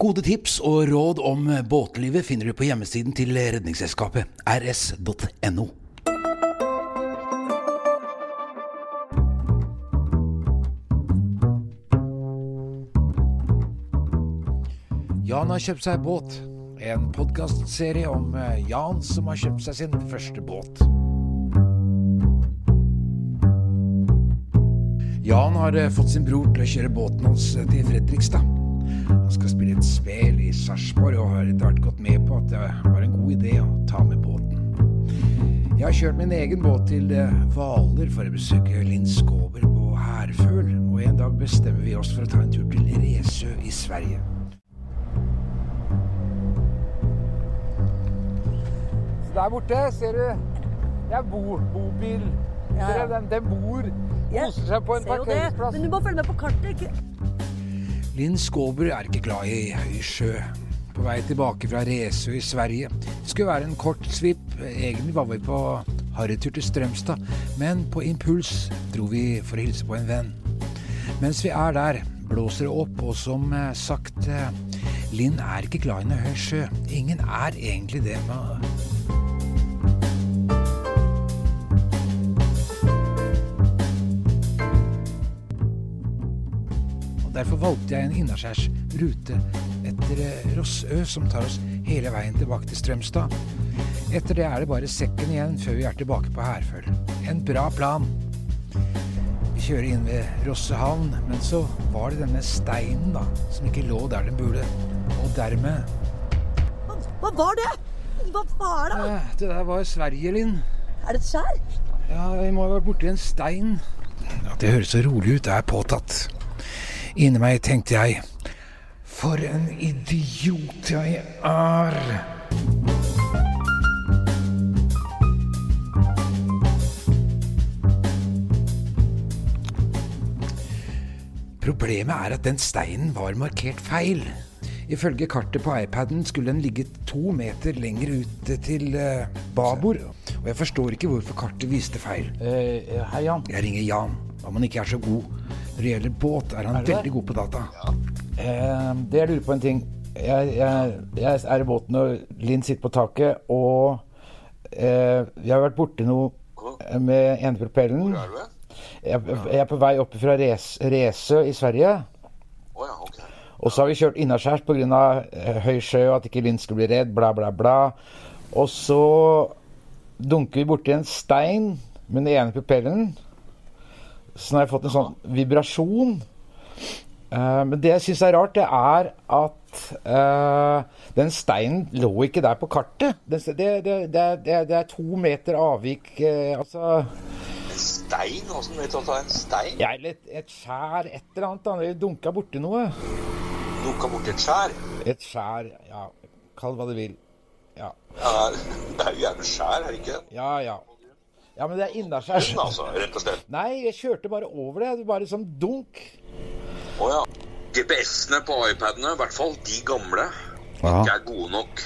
Gode tips og råd om båtlivet finner du på hjemmesiden til Redningsselskapet, rs.no. Jan har kjøpt seg båt. En podkastserie om eh, Jan som har kjøpt seg sin første båt. Jan har eh, fått sin bror til å kjøre båten hans eh, til Fredrikstad. Han skal spille et spel i Sarpsborg og har etter hvert gått med på at det var en god idé å ta med båten. Jeg har kjørt min egen båt til eh, Hvaler for å besøke Linn Skåber på Herføl, og en dag bestemmer vi oss for å ta en tur til Resø i Sverige. Så der borte ser du Det er bo, bobil. Ja, ja. Den, den bor, koser seg på en parkeringsplass. Men du må følge med på kartet. Ikke? Linn Skåber er ikke glad i høy sjø. På vei tilbake fra Resø i Sverige. Det skulle være en kort svipp. Egentlig var vi på harrytur til Strømstad, men på impuls dro vi for å hilse på en venn. Mens vi er der, blåser det opp, og som eh, sagt eh, Linn er ikke glad i noe høy sjø. Ingen er egentlig det. med Derfor valgte jeg en innaskjærs rute etter eh, Rossø, som tar oss hele veien tilbake til Strømstad. Etter det er det bare sekken igjen før vi er tilbake på Herføl. En bra plan. Vi kjører inn ved Rosse havn, men så var det denne steinen da, som ikke lå der den burde. Og dermed Hva, hva var det? Hva var det? eh, Det der var Sverige, Linn. Er det et skjær? Ja, vi må ha vært borti en stein. At det høres så rolig ut, er påtatt. Inni meg tenkte jeg For en idiot jeg er. Problemet er at den steinen var markert feil. Ifølge kartet på iPaden skulle den ligge to meter lenger ute til eh, babord. Og jeg forstår ikke hvorfor kartet viste feil. Eh, hei, Jan. Jeg ringer Jan. Om han ikke er så god når det gjelder båt, er han Er veldig god på data. Eh, det jeg lurer på en ting. Jeg, jeg, jeg er i båten, og Linn sitter på taket, og eh, jeg har vært borti noe med ene propellen. Hvor er du? Jeg, jeg er på vei opp fra Resø i Sverige. Oh, ja, okay. Og så har vi kjørt innaskjærs pga. eh, høy sjø og at ikke Linn skulle bli redd, bla, bla, bla. Og så dunker vi borti en stein med den ene propellen. Så nå har jeg fått en sånn vibrasjon. Uh, men det jeg syns er rart, det er at uh, den steinen lå ikke der på kartet. Det, det, det, det, er- det, det to meter avvik. uh, altså En stein? Åssen vet du at det er en stein? ja, eller et, et skjær, et eller annet. da. Vi dunka borti noe. Dunka borti et skjær? Et skjær, ja. Kall hva du vil. Ja. Ja, det er jo gjerne skjær, er det ikke? Ja, ja. Ja, men det er innaskjærs. Altså, rett og slett. Nei, jeg kjørte bare over det. Det Bare sånn dunk. Å ja. GPS-ene på iPadene, i hvert fall de gamle, ikke er gode nok.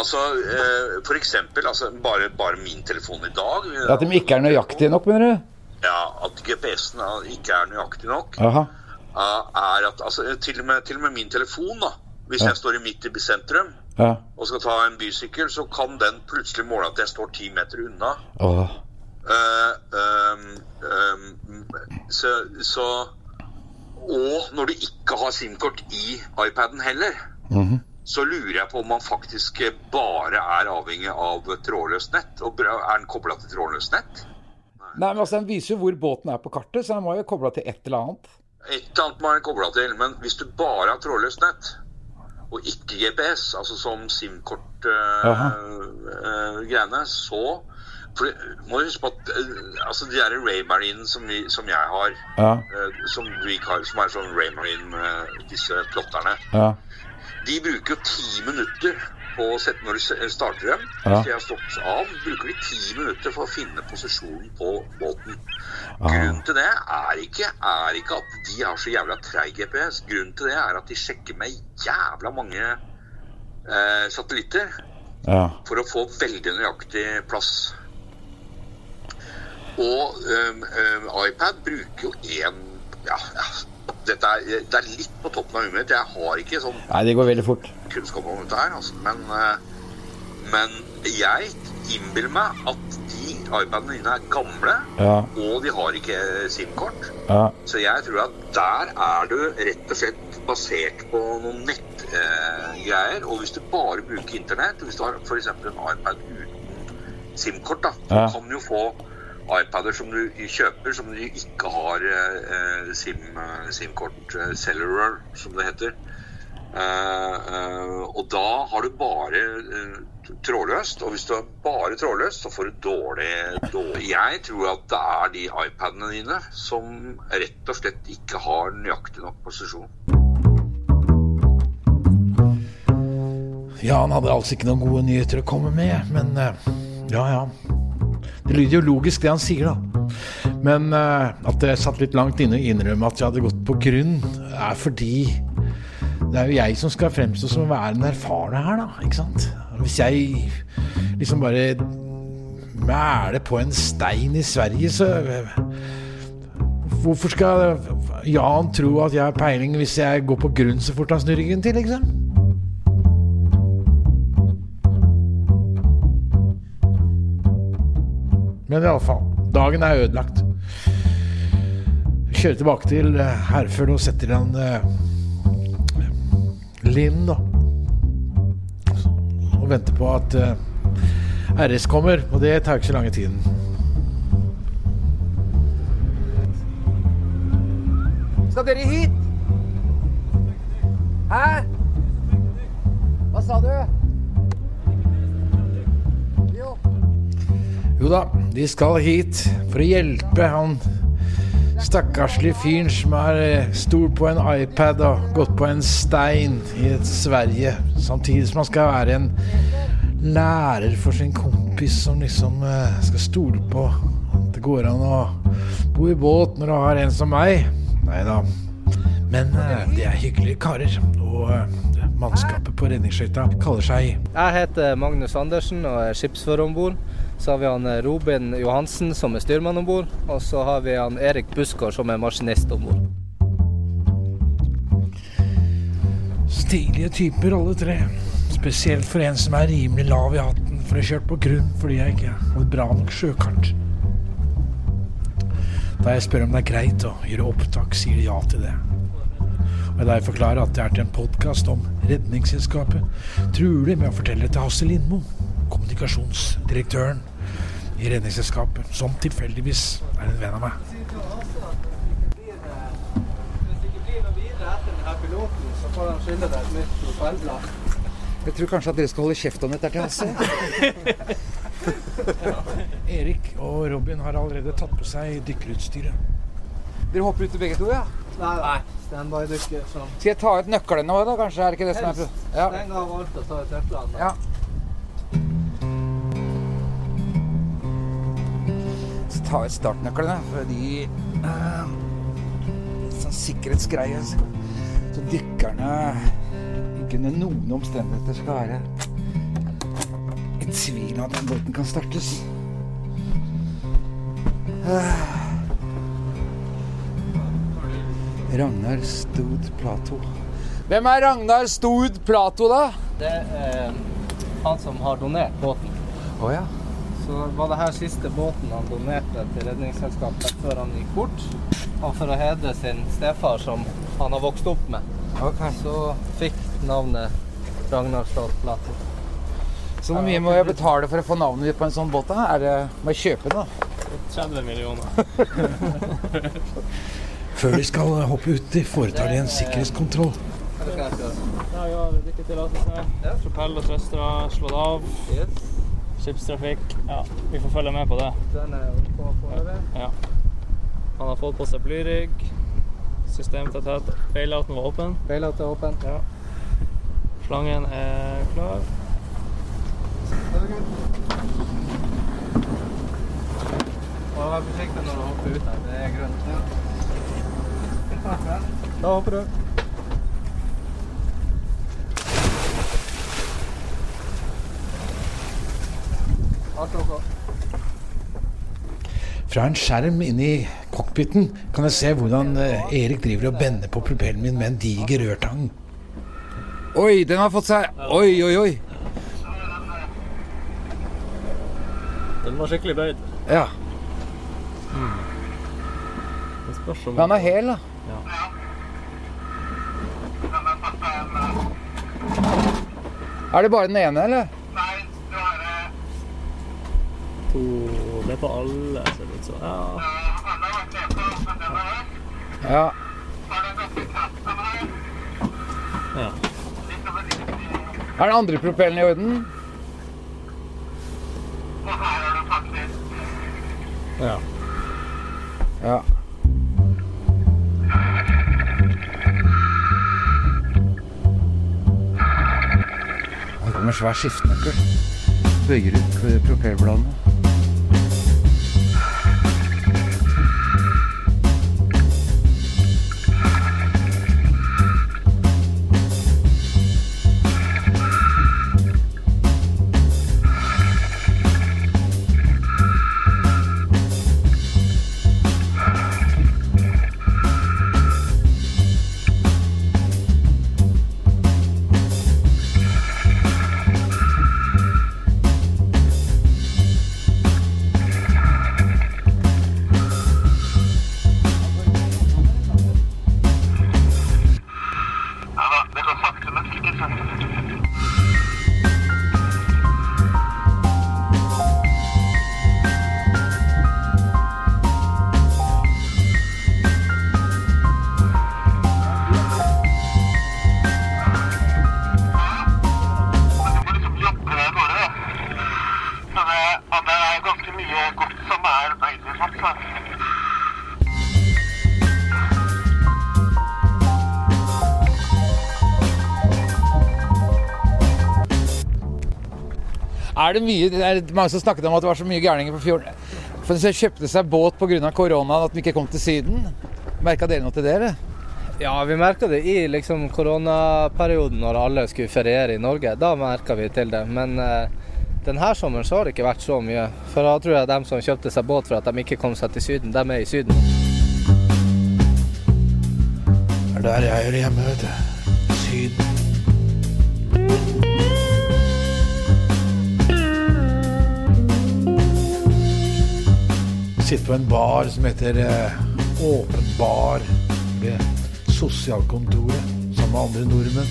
Altså, eh, for eksempel, altså, bare, bare min telefon i dag At de ikke er nøyaktige nok, mener du? Ja, at GPS-ene ikke er nøyaktig nok. Jaha. eh, er at, altså, til og, med, til og med min telefon, da. Hvis jeg står i midt i sentrum Ja. og skal ta en bysykkel, så kan den plutselig måle at jeg står ti meter unna. Åh. Eh, um, ehm, så, så Og når du ikke har SIM-kort i iPaden heller, så lurer jeg på om man faktisk bare er avhengig av trådløst nett. Og er den kobla til trådløst nett? Nei, men altså, Den viser jo hvor båten er på kartet, så den må jo kobla til et eller annet. Et eller annet må den kobla til. Men hvis du bare har trådløst nett, og ikke GPS, altså som SIM-kort-greiene, så For det- må huske på at eh, altså de der Raymarine som, vi, som jeg har, Ja. eh, som vi har, som er sånn Raymarine, eh, disse plotterne, Ja. de bruker jo ti minutter på sette når du starter dem. Ja. Hvis de har stått av, bruker de ti minutter for å finne posisjonen på båten. Grunnen til det er ikke, er ikke at de har så jævla treig GPS. Grunnen til det er at de sjekker med jævla mange eh, satellitter Ja. for å få veldig nøyaktig plass. Og um, um, iPad bruker jo én ja, ja, dette er, det er litt på toppen av huet mitt. Jeg har ikke sånn Nei, det går veldig fort. Kunnskap om dette her, altså. men, øh, men jeg innbiller meg at de iPadene dine er gamle, Ja. og de har ikke SIM-kort. Ja. Så jeg tror at der er du rett og slett basert på noen nettgreier. og hvis du bare bruker internett, hvis du har f.eks. en iPad uten SIM-kort, da, Ja. kan du jo få iPader som du kjøper som du ikke har eh, SIM-kort, SIM-kort, eh, cellular, som det heter. Eh, eh, og da har du bare eh, trådløst, og hvis du har bare trådløst, så får du dårlig, dårlig Jeg tror at det er de iPadene dine som rett og slett ikke har nøyaktig nok posisjon. Ja, han hadde altså ikke noen gode nyheter å komme med, men ja, ja. Det lyder jo logisk, det han sier, da. Men at det satt litt langt inne å innrømme at jeg hadde gått på grunn, er fordi det er jo jeg som skal fremstå som å være den erfarne her, da. Ikke sant? Hvis jeg liksom bare mæler på en stein i Sverige, så Hvorfor skal Jan tro at jeg har peiling hvis jeg går på grunn så fort han snur ryggen til, liksom? Men iallfall, dagen er ødelagt. Kjører tilbake til Herføl og setter han eh, Linn, da. Og venter på at uh, RS kommer, og det tar ikke så lange tiden. Skal dere hit? Hæ? Hva sa du? Jo. Jo da, de skal hit for å hjelpe han stakkarslige fyren som har stolt på en iPad og gått på en stein i et Sverige, samtidig som han skal være en lærer for sin kompis som liksom eh, skal stole på at det går an å bo i båt når du har en som meg. Nei da. Men eh, de er hyggelige karer, og eh, mannskapet på redningsskøyta kaller seg Jeg heter Magnus Andersen og er skipsfører om bord. Så har vi han eh, Robin Johansen som er styrmann om bord. Og så har vi han Erik Buskår som er maskinist om bord. Stilige typer alle tre. Spesielt for en som er rimelig lav i hatten for å ha kjørt på grunn fordi jeg ikke har et bra nok sjøkart. Da jeg spør om det er greit å gjøre opptak, sier de ja til det. Og da jeg forklarer at det er til en podkast om Redningsselskapet, truer de med å fortelle det til Hasse Lindmo, kommunikasjonsdirektøren i Redningsselskapet, som tilfeldigvis er en venn av meg. Jeg tror kanskje at dere skal holde kjeft om dette til Hasse. Erik og Robin har allerede tatt på seg dykkerutstyret. Dere hopper uti begge to, ja? Nei, nei. Standby-dykker Skal jeg ta ut nøklene òg, da? Kanskje er det ikke det som er ja. Steng av alt og ta ut nøklene. ja. Ta ut startnøklene, Fordi uh, eh, Sånn sikkerhetsgreie. Så, så dykkerne ikke under noen omstendigheter skal være i tvil om at den båten kan startes. Uh. Ragnar Stod Plato. Hvem er Ragnar Stod Plato, da? Det er han som har donert båten. Å ja. Så var det her siste båten han donerte til Redningsselskapet før han gikk bort. Og for å hedre sin stefar som han har vokst opp med, okay. så fikk navnet Ragnar Plato. Så hvor mye må jeg betale for å få navnet ditt på en sånn båt? da? Er det, må jeg kjøpe den, da? 30 millioner. Før de skal hoppe uti, foretar de en sikkerhetskontroll. ja, skal jeg kjøre? Ja, ja, dykketillatelse. Propell og thrustere slått av. Yes. Skipstrafikk. Ja, vi får følge med på det. Den er på foreløpig. Ja. Han har fått på seg blyrygg. Systemtetthet. Bailouten var åpen. Bailout er åpen. Ja. Slangen er klar. Vær forsiktig når du hopper ut her. Det er grønt. Ja. Da hopper du. Fra en skjerm inni i cockpiten kan jeg se hvordan eh, Erik driver og bender på propellen min med en diger rørtang. Oi, den har fått seg Oi, oi, oi. Den var skikkelig bøyd. Ja. Mm. spørs Han er hel, da. Er det bare den ene, eller? To Det er på alle, ser det ut som. Ja. Ja. ja. Er den andre propellen i orden? ja. Ja. Det kommer svær skiftenøkkel. Bøyer ut propellbladene. Er det mye Det er mange som snakket om at det var så mye gærninger på fjorden. For de kjøpte seg båt pga. koronaen, at de ikke kom til Syden. Merka dere noe til det, eller? Ja, vi merka det i liksom koronaperioden når alle skulle feriere i Norge. Da merka vi til det. Men eh, denne sommeren så har det ikke vært så mye. For da tror jeg de som kjøpte seg båt for at de ikke kom seg til Syden, de er i Syden. Det er der jeg hører hjemme, vet du. Sitter på en bar som heter eh, Åpen bar ved sosialkontoret sammen med andre nordmenn.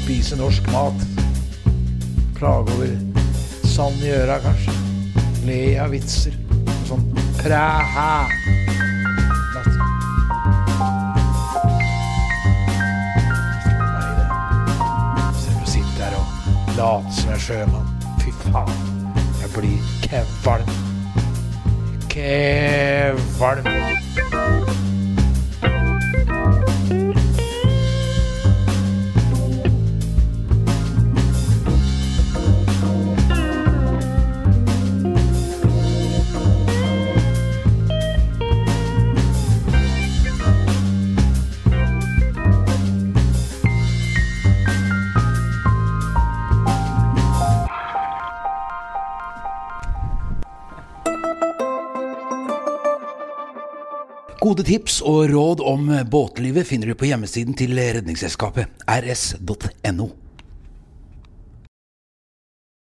Spise norsk mat. Klage over sand i øra, kanskje. Le av vitser. Sånn præha. Late som jeg er sjømann. Fy faen. Jeg blir kvalm. Kvalm. Tips og råd om båtlivet finner du på hjemmesiden til Redningsselskapet rs.no.